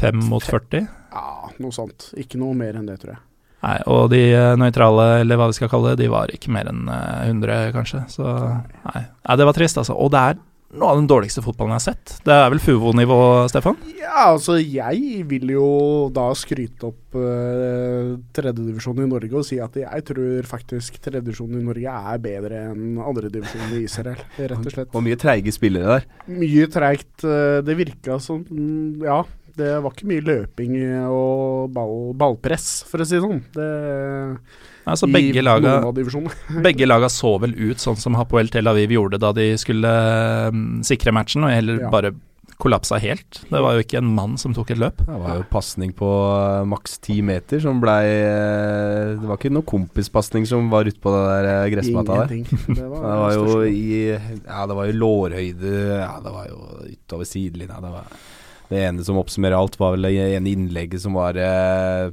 5 mot 40. Ja, noe sånt. Ikke noe mer enn det, tror jeg. Nei, og de eh, nøytrale, eller hva vi skal kalle det, de var ikke mer enn eh, 100, kanskje. Så nei. nei, det var trist, altså. Og det er noe av den dårligste fotballen jeg har sett. Det er vel Fuvo-nivå, Stefan? Ja, altså jeg vil jo da skryte opp uh, tredjedivisjonen i Norge og si at jeg tror faktisk tredjedivisjonen i Norge er bedre enn andredivisjonen i Israel, rett og slett. Og mye treige spillere der. Mye treigt. eh, det virka som mm, Ja, det var ikke mye løping og ball, ballpress, for å si det sånn. Det, Altså, begge laga, begge laga så vel ut sånn som Hapoel Tel Aviv gjorde da de skulle um, sikre matchen, og heller Ja. bare kollapsa helt. Det var jo ikke en mann som tok et løp. Det var jo pasning på eh, maks ti meter som blei eh, Det var ikke noe kompispasning som var utpå på den der eh, gressmatta der. Det var, Det var jo i Ja, det var jo lårhøyde Ja, det var jo utover sidelinja. Det var Det ene som oppsummerer alt, var vel det ene innlegget som var eh,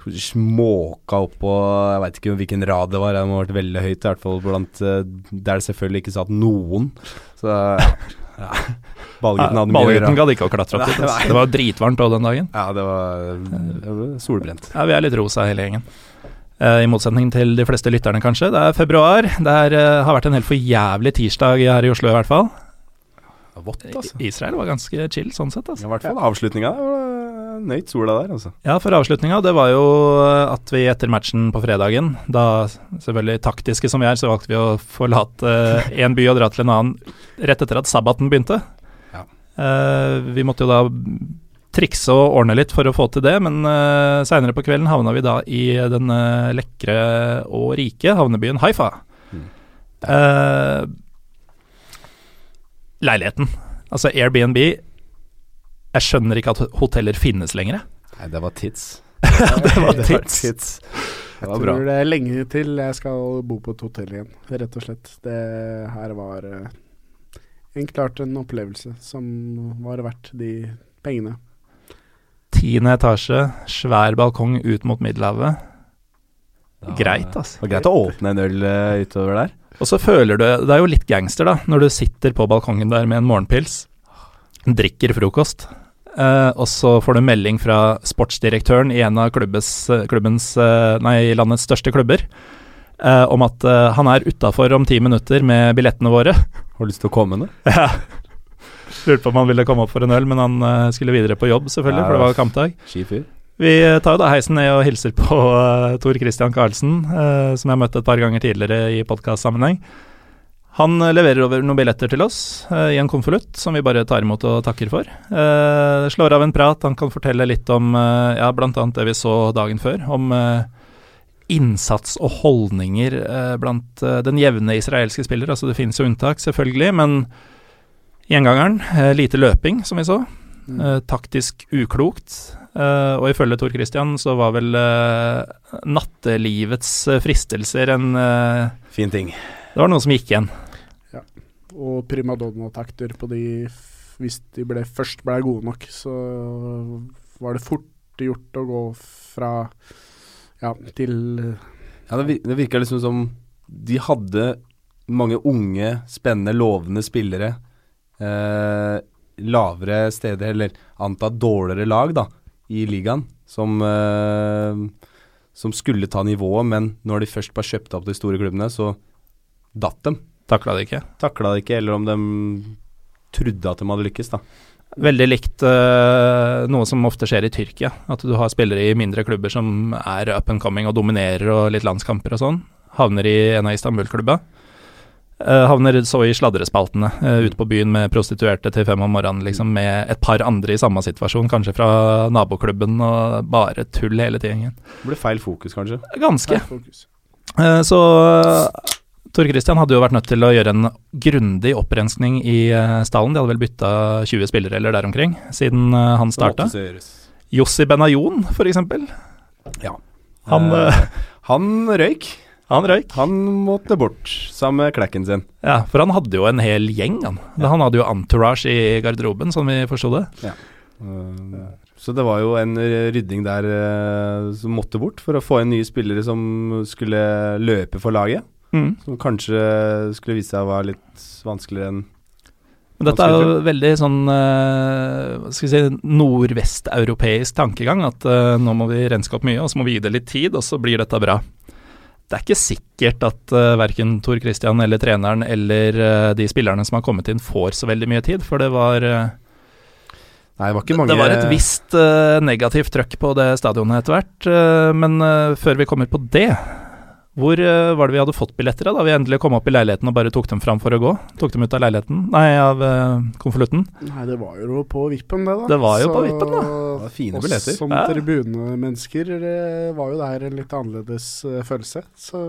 Småka opp på Jeg veit ikke hvilken rad det var, det må ha vært veldig høyt. I hvert fall blant eh, Der det selvfølgelig ikke satt noen. Så ja. Ballgutten hadde mye å gjøre. gadd ikke å klatre opp dit. Altså. Det var dritvarmt òg den dagen. Ja, det var, det var solbrent. Ja, vi er litt rosa hele gjengen. Eh, I motsetning til de fleste lytterne, kanskje. Det er februar. Det er, eh, har vært en helt for jævlig tirsdag her i Oslo, i hvert fall. Vått, altså. Israel var ganske chill sånn sett. Altså. I hvert fall avslutninga. Var nøyt sola der, altså. Ja, for avslutninga, det var jo at vi etter matchen på fredagen, da selvfølgelig taktiske som vi er, så valgte vi å forlate én by og dra til en annen rett etter at sabbaten begynte. Ja. Uh, vi måtte jo da trikse og ordne litt for å få til det, men uh, seinere på kvelden havna vi da i den eh, lekre og rike havnebyen Haifa. Mm. Eh, leiligheten, altså Airbnb Jeg skjønner ikke at hoteller finnes lenger. Nei, det var tids. det var Det var tids. tits. Det Jeg var bra. tror det er lenge til jeg skal bo på et hotell igjen, rett og slett. Det her var eh, en klart en opplevelse som var verdt de pengene. Tiende etasje, svær balkong ut mot Middelhavet. Ja, Greit, altså. Det var greit å åpne en øl uh, utover der. Og så føler du Det er jo litt gangster, da, når du sitter på balkongen der med en morgenpils, drikker frokost, eh, og så får du melding fra sportsdirektøren i en av klubbes, klubbens, eh, nei, landets største klubber eh, om at eh, han er utafor om ti minutter med billettene våre. Har du lyst til å komme nå Ja. Lurte på om han ville komme opp for en øl, men han eh, skulle videre på jobb, selvfølgelig, Ja, for det var kampdag. Skifyr? Vi tar jo da heisen ned og hilser på uh, Tor Christian Karlsen, uh, som jeg har møtt et par ganger tidligere i podkastsammenheng. Han eh, leverer over noen billetter til oss uh, i en konvolutt, som vi bare tar imot og takker for. Uh, slår av en prat, han kan fortelle litt om uh, ja, bl.a. det vi så dagen før, om innsats og holdninger blant den jevne israelske spiller. Altså det finnes jo unntak, selvfølgelig, men gjengangeren, lite løping, som vi så. Mm. Taktisk uklokt. Eh, og ifølge Tor Christian så var vel eh, nattelivets eh, fristelser en Fin ting. Det var noe som gikk igjen. Ja. Og primadonna-takter på de Hvis de ble, først ble gode nok, så var det fort gjort å gå fra ja, til Ja, det virka liksom som de hadde mange unge, spennende, lovende spillere. Eh, lavere steder, eller antatt dårligere lag, da, i ligaen. Som, eh, som skulle ta nivået, men når de først var kjøpt opp de store klubbene, så datt dem. Takla det ikke. Takla det ikke, eller om de trodde at de hadde lykkes, da. Veldig likt uh, noe som ofte skjer i Tyrkia. At du har spillere i mindre klubber som er up and coming og dominerer og litt landskamper og sånn. Havner i en av Istanbul-klubba. Eh, havner så i sladrespaltene eh, ute på byen med prostituerte til fem om morgenen, liksom med et par andre i samme situasjon, kanskje fra naboklubben, og bare tull hele tiden. Det ble feil fokus, kanskje. Ganske. Fokus. Eh, Så Tor Christian hadde jo vært nødt til å gjøre en grundig opprenskning i stallen. De hadde vel bytta 20 spillere eller der omkring siden han starta. Jossi Benayoun, for eksempel. Ja. Han, Eh, han røyk. Han røyk. Han måtte bort, sammen med klekken sin. Ja, for han hadde jo en hel gjeng, han. Han hadde jo entourage i garderoben, sånn vi forsto det. Eh, Så det var jo en rydding der eh, som måtte bort, for å få inn nye spillere som skulle løpe for laget. Mm. Som kanskje skulle vise seg å være litt vanskeligere enn Men dette er jo veldig sånn eh, skal vi si, nordvesteuropeisk tankegang. At nå må vi renske opp mye, og så må vi gi det litt tid, og så blir dette bra. Det er ikke sikkert at uh, verken Tor Christian eller treneren eller uh, de spillerne som har kommet inn, får så veldig mye tid, for det var uh, Nei, det var ikke mange Det var et visst uh, negativt trøkk på det stadionet etter hvert, eh, men eh, før vi kommer på det Hvor uh, var det vi hadde fått billetter da, vi endelig kom opp i leiligheten og bare tok dem fram for å gå? Tok dem ut av leiligheten? Nei, av uh, konvolutten. Nei, det var jo på vippen, det, da. Det var jo på vippen, da. Det var fine oss billetter. som Ja. tribunemennesker det var jo der en litt annerledes uh, følelse. Så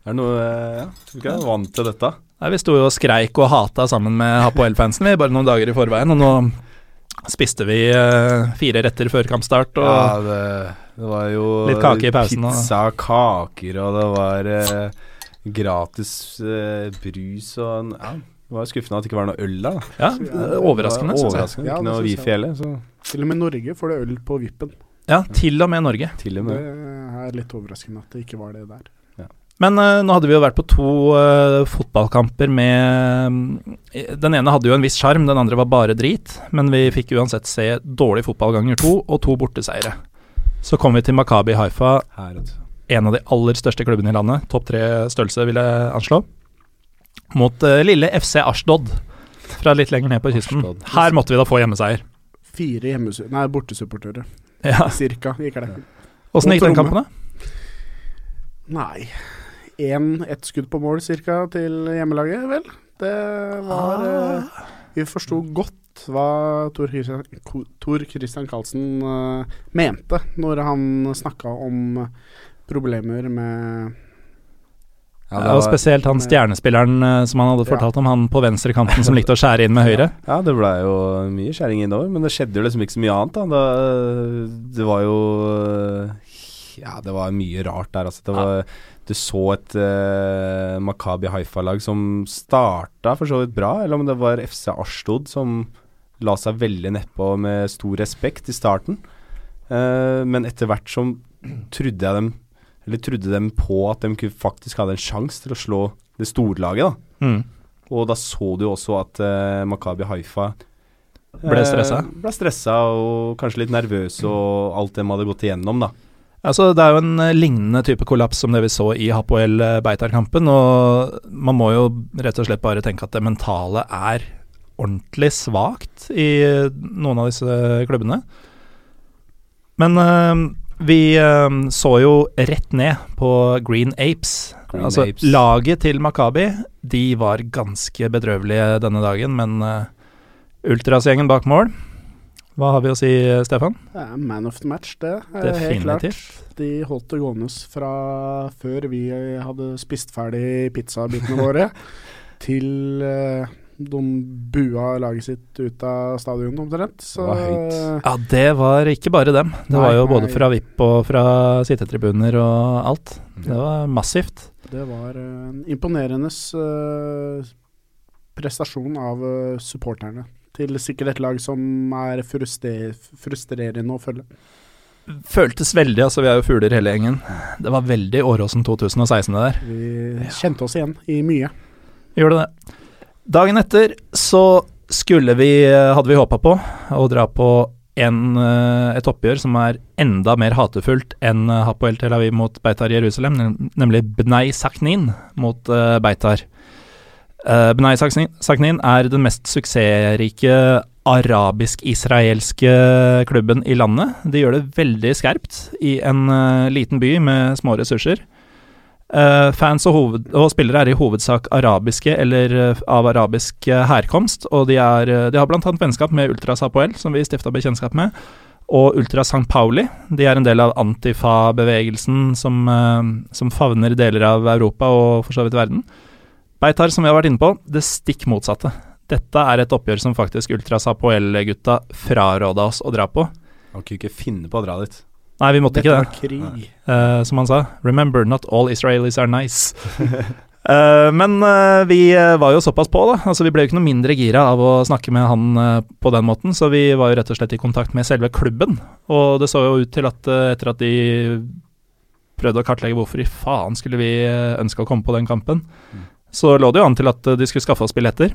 Er det noe eh, Ja, tror ikke jeg er vant til dette. Nei, Vi sto jo og skreik og hata sammen med Hapoel-fansen vi, bare noen dager i forveien, og nå spiste vi eh, fire retter før kampstart. Og ja, det, det var jo Litt kake i pausen, og- Pizza, kaker, og det var eh, gratis eh, brus og en- Ja, det var skuffende at det ikke var noe øl der. da. ja, eh, overraskende, var jeg. overraskende. Ikke noe. Wifi heller, så til og med Norge får det øl på vippen. Ja, til og med Norge. til og med. Det er litt overraskende at det ikke var det der. Men uh, nå hadde vi jo vært på to uh, fotballkamper med eh, Den ene hadde jo en viss sjarm, den andre var bare drit. Men vi fikk uansett se dårlig fotball ganger to, og to borteseiere. Så kommer vi til Makabi Haifa, her. en av de aller største klubbene i landet. Topp tre størrelse, vil jeg anslå. Mot uh, lille FC Ashdod, fra litt lenger ned på kysten. Ashdod. Her måtte vi da få hjemmeseier. Fire hjemmes nei, bortesupportører, Ja. cirka, gikk det. Åssen gikk Og den kampen, da? Nei en, Ett skudd på mål cirka til hjemmelaget, vel. Det var eh, Vi forsto godt hva Tor Christian, Tor Christian Karlsen eh, mente når han snakka om problemer med Ja, Ja, det og var, spesielt han stjernespilleren eh, som han hadde Ja. fortalt om, han på venstrekanten som likte å skjære inn med høyre. ja, det blei jo mye skjæring innover, men det skjedde jo liksom ikke så mye annet. da, Det var jo Ja, det var mye rart der, altså. Det var, Du så et uh, Makabi Haifa-lag som starta for så vidt bra, eller om det var FC Ashtod som la seg veldig nedpå med stor respekt i starten. Uh, men etter hvert som trodde jeg dem Eller trodde dem på at de faktisk hadde en sjanse til å slå det storlaget, da. Mm. Og da så du jo også at uh, Makabi Haifa Ble stressa? Uh, ble stressa og kanskje litt nervøse og alt de hadde gått igjennom, da. Altså, det er jo en eh, lignende type kollaps som det vi så i Hapoel eh, Beitar-kampen. Og man må jo rett og slett bare tenke at det mentale er ordentlig svakt i eh, noen av disse klubbene. Men eh, vi eh, så jo rett ned på Green Apes. Green altså, Apes. laget til Makabi, de var ganske bedrøvelige denne dagen, men uh, Ultrasgjengen bak mål Hva har vi å si, Stefan? Man of the match, det. er Helt klart. De holdt det gående fra før vi hadde spist ferdig pizzabitene våre, til eh, de bua laget sitt ut av stadion omtrent. Så Det. Ja, det var ikke bare dem. Det Nei, var jo både nei. fra VIP og fra sittetribuner og alt. Det var massivt. det var eh, en imponerende eh, prestasjon av eh, supporterne. Til sikkert et lag som er frustrerende å følge. Føltes veldig, altså vi er jo fugler hele gjengen. Det var veldig Åråsen 2016 det der. Vi kjente oss igjen i mye. Gjorde det. Dagen etter så skulle vi, hadde vi håpa på, å dra på en, eh, et oppgjør som er enda mer hatefullt enn eh, Hapoel Tel Aviv mot Beitar Jerusalem, nemlig Bnei Saknin mot eh, Beitar. Bnei Saknin, er den mest suksessrike arabisk-israelske klubben i landet. De gjør det veldig skerpt i en eh, liten by med små ressurser. Eh, fans og, hoved, og spillere er i hovedsak arabiske eller uh, av arabisk uh, herkomst, og de, er, de har bl.a. vennskap med Ultras Apoel, som vi stifta bekjentskap med, og Ultra St. Pauli. De er en del av Antifa-bevegelsen som, som favner deler av Europa og for så vidt verden. Beitar, som vi har vært inne på, det stikk motsatte. Dette er et oppgjør som faktisk Ultras Apoel-gutta fraråda oss å dra på. Man kunne ikke finne på å dra dit. Nei, vi måtte Dette ikke var det. krig. Uh, som han sa, 'Remember, not all Israelis are nice'. uh, men uh, vi var jo såpass på, da. Altså, vi ble jo ikke noe mindre gira av å snakke med han på den måten, så vi var jo rett og slett i kontakt med selve klubben. Og det så jo ut til at etter at de prøvde å kartlegge hvorfor i faen skulle vi ønske å komme på den kampen, Mm. så lå det jo an til at de skulle skaffe oss billetter.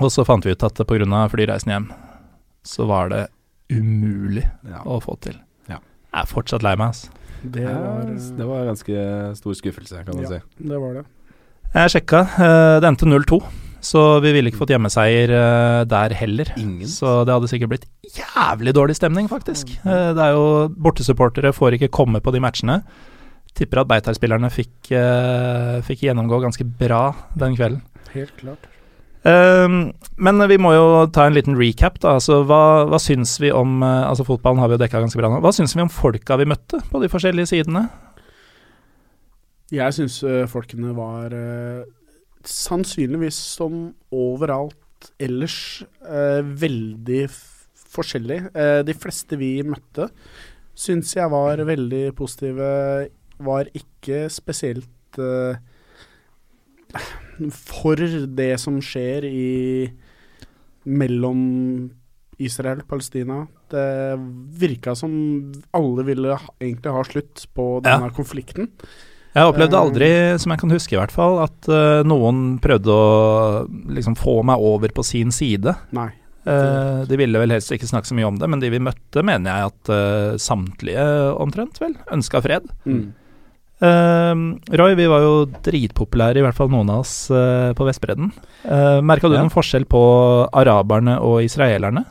Og så fant vi ut at pga. flyreisen hjem, så var det umulig Ja. å få til. Ja. Jeg er fortsatt lei meg, altså. Det var, det var en ganske stor skuffelse, kan man Ja. si. det var det. Jeg sjekka, eh, det endte 0-2, så vi ville ikke fått hjemmeseier eh, der heller. Ingen. Så det hadde sikkert blitt jævlig dårlig stemning, faktisk. Eh, Det er jo Bortesupportere får ikke komme på de matchene. Tipper at Beitar-spillerne fikk, fikk gjennomgå ganske bra den kvelden. Helt klart. Eh, men vi må jo ta en liten recap, da. Altså, hva, hva syns vi om eh, Altså, fotballen har vi jo dekka ganske bra nå. Hva syns vi om folka vi møtte på de forskjellige sidene? Jeg syns folkene var uh, sannsynligvis som overalt ellers uh, veldig forskjellig. Eh, de fleste vi møtte, syns jeg var veldig positive. Var ikke spesielt eh, for det som skjer i mellom Israel og Palestina. Det virka som alle ville egentlig ha slutt på denne konflikten. Jeg opplevde Eh. aldri, som jeg kan huske i hvert fall, at uh, noen prøvde å liksom få meg over på sin side. Nei. Uh, de ville vel helst ikke snakke så mye om det, men de vi møtte, mener jeg at uh, samtlige omtrent vel ønska fred. Mm. Eh, Roy, vi var jo dritpopulære, i hvert fall noen av oss, eh, på Vestbredden. Uh, Merka du Ja. noen forskjell på araberne og israelerne?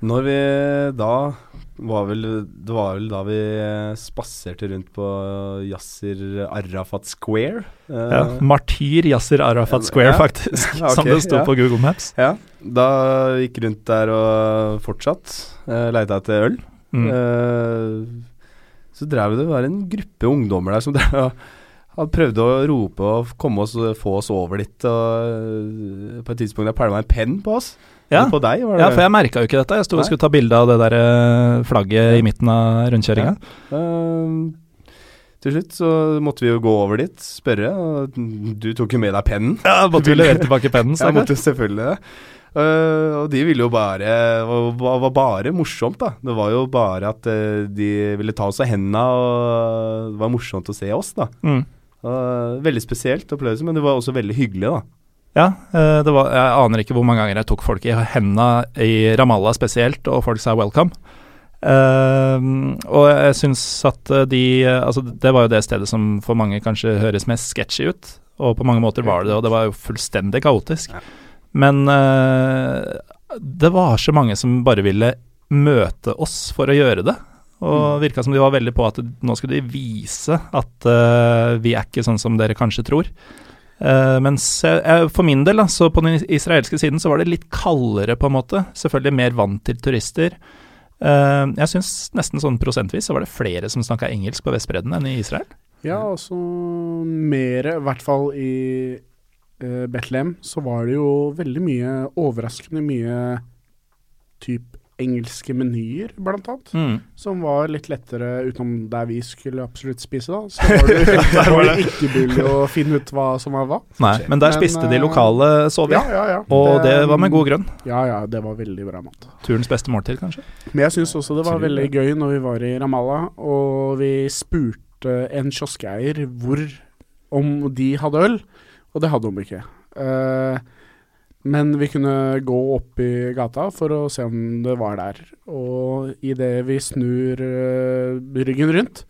Når vi da var vel, Det var vel da vi eh, spaserte rundt på Yasser Arafat Square. Eh, Ja, Martyr Yasser Arafat Square, ja. faktisk, Ja, som det sto på Google Maps. ja. Da gikk rundt der og fortsatt uh, leita etter øl. Mm. Så drev det var en gruppe ungdommer der som drev prøvd å rope og komme oss, få oss over litt. Og eh, på et tidspunkt der pælma en penn på oss. Ja. På deg, var det Ja, for jeg merka jo ikke dette. Jeg sto og skulle ta bilde av det der eh, flagget i midten av rundkjøringa. Eh, til slutt så måtte vi jo gå over dit, spørre, og du tok jo med deg pennen. Ja, måtte jo levere tilbake pennen, Jeg måtte jo selvfølgelig det. Eh, og de ville jo bare var, var bare morsomt, da. Det var jo bare at uh, de ville ta oss av henda, og det var morsomt å se oss, da. Mm. Uh, veldig spesielt opplevelse, men det var også veldig hyggelig, da. Ja, eh, det var, jeg aner ikke hvor mange ganger jeg tok folk i henda i Ramallah spesielt, og folk sa 'welcome'. Uh, og jeg syns at de Altså, det var jo det stedet som for mange kanskje høres mest sketchy ut, og på mange måter var det det, og det var jo fullstendig kaotisk. Ja. Men eh, det var så mange som bare ville møte oss for å gjøre det. Og Mm. virka som de var veldig på at nå skulle de vise at uh, vi er ikke sånn som dere kanskje tror. Uh, mens jeg, for min del, da, så på den israelske siden, så var det litt kaldere, på en måte. Selvfølgelig mer vant til turister. Uh, jeg syns nesten sånn prosentvis så var det flere som snakka engelsk på Vestbredden enn i Israel. Ja, altså mer, i hvert fall i uh, Betlehem, så var det jo veldig mye overraskende mye typ engelske menyer, blant annet. Som var litt lettere utenom der vi skulle absolutt spise, da. Så var det, der var det ikke mulig å finne ut hva som var hva. Nei, men der Men, spiste de eh, lokale, så vi. Ja, ja, ja. Og det var med god grunn. Ja, ja, det var veldig bra mat. Turens beste måltid, kanskje. Men jeg syns også det var veldig gøy når vi var i Ramallah, og vi spurte en kioskeier hvor om de hadde øl, og det hadde de ikke. Eh, men vi kunne gå opp i gata for å se om det var der. Og idet vi snur eh, ryggen rundt,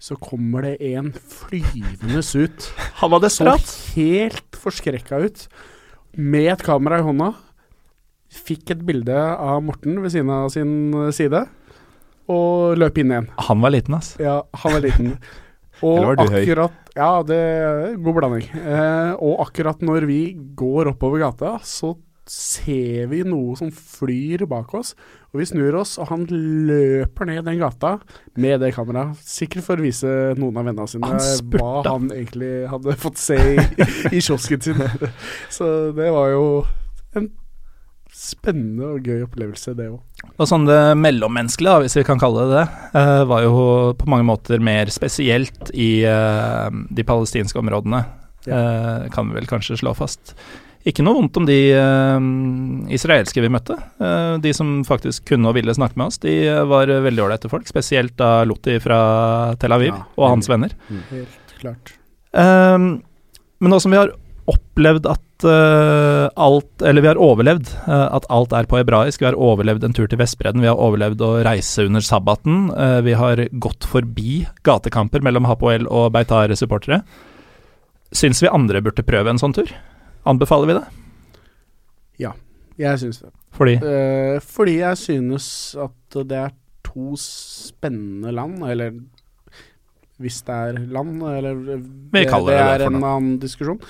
så kommer det en flyvende ut. Han var Så helt forskrekka ut, med et kamera i hånda. Fikk et bilde av Morten ved siden av sin side, og løp inn igjen. Han var liten, ass. Ja, han var liten. Og akkurat Ja, det er god blanding. Eh, og akkurat når vi går oppover gata, så ser vi noe som flyr bak oss. Og vi snur oss, og han løper ned den gata med det kameraet. Sikkert for å vise noen av vennene sine Han hva han egentlig hadde fått se i, i kiosken sin. Så det var jo en spennende og gøy opplevelse, det òg. Og sånn det mellommenneskelige, hvis vi kan kalle det det, eh, var jo på mange måter mer spesielt i eh, de palestinske områdene. Eh, kan vi vel kanskje slå fast. Ikke noe vondt om de uh, israelske vi møtte. Uh, de som faktisk kunne og ville snakke med oss, de var veldig ålreite folk. Spesielt da Lotti fra Tel Aviv Ja, og hans venner. Helt klart. Uh, men nå som vi har opplevd at uh, alt Eller vi har overlevd uh, at alt er på hebraisk. Vi har overlevd en tur til Vestbredden. Vi har overlevd å reise under sabbaten. Uh, vi har gått forbi gatekamper mellom Hapoel og Beitar-supportere. Syns vi andre burde prøve en sånn tur? Anbefaler vi det? Ja, Jeg syns det. Fordi fordi jeg synes at det er to spennende land, eller hvis det er land, eller Vi kaller det det det for er en annen diskusjon.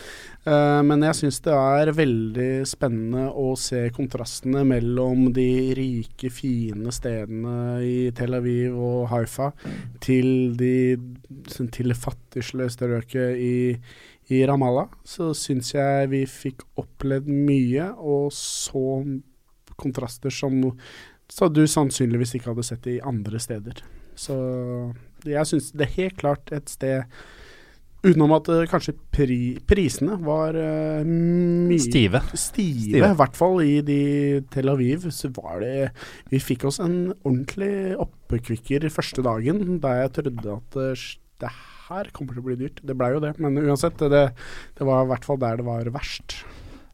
Eh, men jeg syns det er veldig spennende å se kontrastene mellom de rike, fine stedene i Tel Aviv og Haifa til, de, til det fattigslige strøket i, i Ramallah. Så syns jeg vi fikk opplevd mye, og så kontraster som så du sannsynligvis ikke hadde sett i andre steder. Så jeg syns det er helt klart et sted Utenom at uh, kanskje pri, prisene var uh, mye stive. Stive, i hvert fall i de Tel Aviv. Så var det Vi fikk oss en ordentlig oppekvikker første dagen, da jeg trodde at uh, det her kommer til å bli dyrt. Det blei jo det, men uansett. Det, det var i hvert fall der det var verst.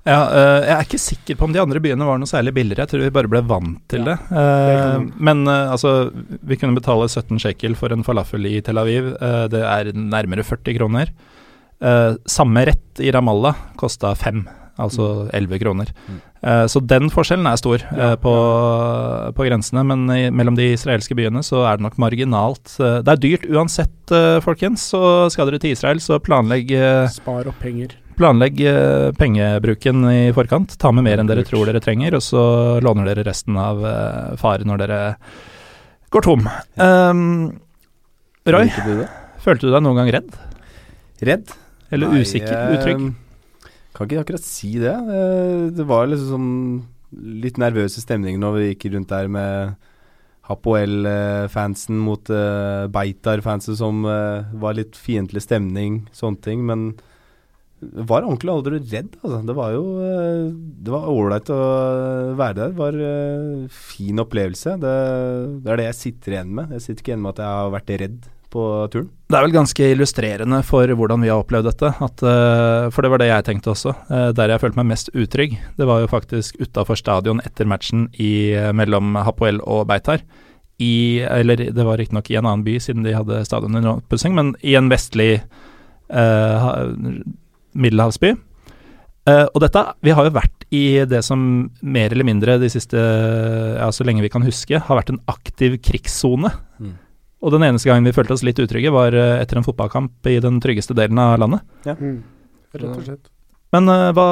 Ja, uh, jeg er ikke sikker på om de andre byene var noe særlig billigere. Jeg tror vi bare ble vant til Ja, det. Uh, men uh, altså, vi kunne betale 17 shekel for en falafel i Tel Aviv. Det er nærmere 40 kroner. Samme rett i Ramallah kosta 5, altså 11 kroner. Mm. Så den forskjellen er stor på, på grensene, men i, mellom de israelske byene så er det nok marginalt. Det er dyrt uansett, folkens. Så skal dere til Israel, så planlegg Spar opp penger. Planlegg eh, pengebruken i forkant. Ta med mer enn dere tror dere trenger, og så låner dere resten av far fare når dere går tom. Um, Roy, du følte du deg noen gang redd? Redd? Eller Nei, usikker? eh, Utrygg? Kan ikke akkurat si det. Eh, Det var liksom litt nervøse stemninger når vi gikk rundt der med Hapoel-fansen mot Beitar-fansen som eh, var litt fiendtlig stemning, sånne ting. Men var ordentlig aldri redd, altså. Det var jo eh, Det var ålreit å være der. Det var en fin opplevelse. Det, det er det jeg sitter igjen med. Jeg sitter ikke igjen med at jeg har vært redd på turen. Det er vel ganske illustrerende for hvordan vi har opplevd dette. At, eh, for det var det jeg tenkte også. Eh, der jeg følte meg mest utrygg, det var jo faktisk utafor stadion etter matchen i, eh, mellom Hapoel og Beitar. I, eller det var riktignok i en annen by, siden de hadde stadion under oppussing, men i en vestlig eh, middelhavsby. Uh, og dette, vi har jo vært i det som mer eller mindre de siste, ja, så lenge vi kan huske, har vært en aktiv krigssone. Mm. Og den eneste gangen vi følte oss litt utrygge, var eh, etter en fotballkamp i den tryggeste delen av landet. Mm. Rett og slett. Men uh, hva,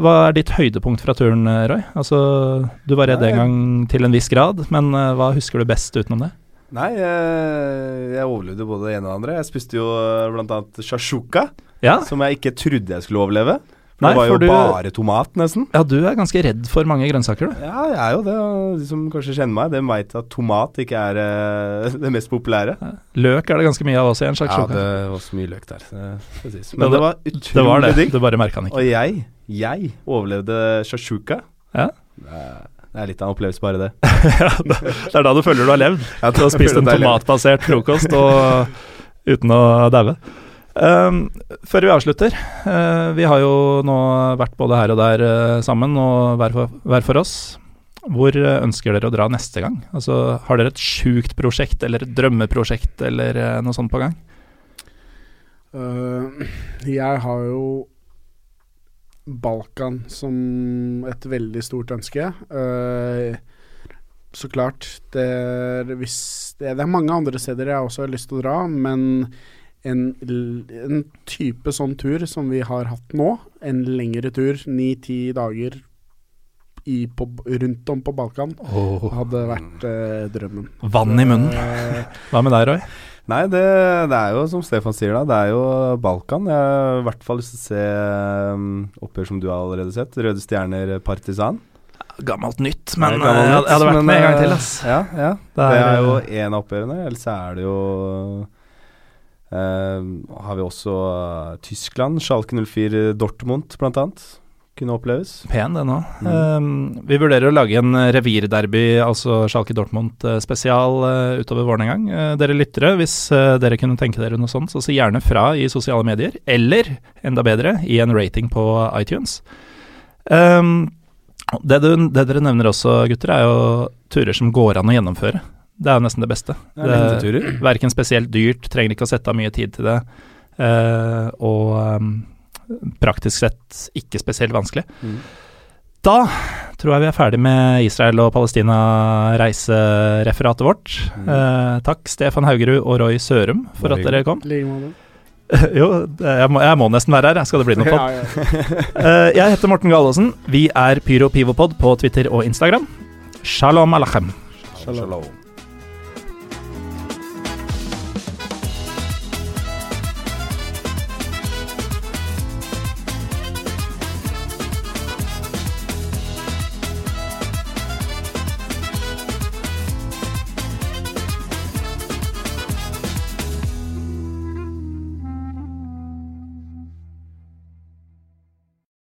hva er ditt høydepunkt fra turen, Roy? Altså, du var redd Nei. en gang til en viss grad, men uh, hva husker du best utenom det? Nei, jeg, jeg overlevde både det ene og det andre. Jeg spiste jo bl.a. blant annet shashuka, Ja, som jeg ikke trodde jeg skulle overleve. For Nei, det var jo du- bare tomat, nesten. ja du er ganske redd for mange grønnsaker, du. Ja, jeg er jo det. De som kanskje kjenner meg, de veit at tomat ikke er eh, det mest populære. Løk er det ganske mye av også i en slags Ja, det var så mye løk der. det Men det- det var utrolig Det var det, digg. du bare merka den ikke. Og jeg, jeg overlevde shashuka. Ja. Det det er litt av en opplevelse, bare det. ja, det er da du føler du har levd. Ja, Du har spist en tomatbasert frokost og uten å daue. Um, før vi avslutter, uh, vi har jo nå vært både her og der uh, sammen, og hver for, hver for oss. Hvor uh, ønsker dere å dra neste gang? Altså, Har dere et sjukt prosjekt eller et drømmeprosjekt eller noe sånt på gang? Jeg har jo Balkan som et veldig stort ønske. Uh, så klart, det er, hvis, det, det er mange andre steder jeg også har lyst til å dra, men en, en type sånn tur som vi har hatt nå, en lengre tur, ni-ti dager i, på, rundt om på Balkan, hadde vært uh, drømmen. Vann i munnen. Eh, Hva med deg, Roy? Nei, det, det er jo som Stefan sier da, det er jo Balkan. Jeg har i hvert fall lyst til å se um, oppgjør som du har allerede sett. Røde Stjerner Partisan. gammelt nytt, men er gammelt eh, jeg, nytt, jeg hadde vært men, med en gang eh, til, ass. Ja, ja. Det Det er, er jo én en av oppgjørene. Ellers er det jo uh, Har vi også uh, Tyskland. Schalke 04 Dortmund, blant annet. Kunne oppleves. Pen, det nå. Mm. Um, vi vurderer å lage en eh, revirderby, altså Schalke Dortmund-spesial uh, utover våren en gang. Uh, dere lyttere, hvis uh, dere kunne tenke dere noe sånt, så si gjerne fra i sosiale medier. Eller, enda bedre, i en rating på iTunes. Um, det, du, det dere nevner også, gutter, er jo turer som går an å gjennomføre. Det er jo nesten det beste. Det er. Verken spesielt dyrt, trenger ikke å sette av mye tid til det. eh, og um, praktisk sett ikke spesielt vanskelig. Mm. Da tror jeg vi er ferdig med Israel og Palestina-reisereferatet vårt. Mm. Eh, takk Stefan Haugerud og Roy Sørum for at dere kom. Jo, jeg må, jeg må nesten være her, skal det bli noe på. Ja, ja. Eh, jeg heter Morten Galaasen. Vi er Pyro Pivopod på Twitter og Instagram. Shalom alachem. Shalom.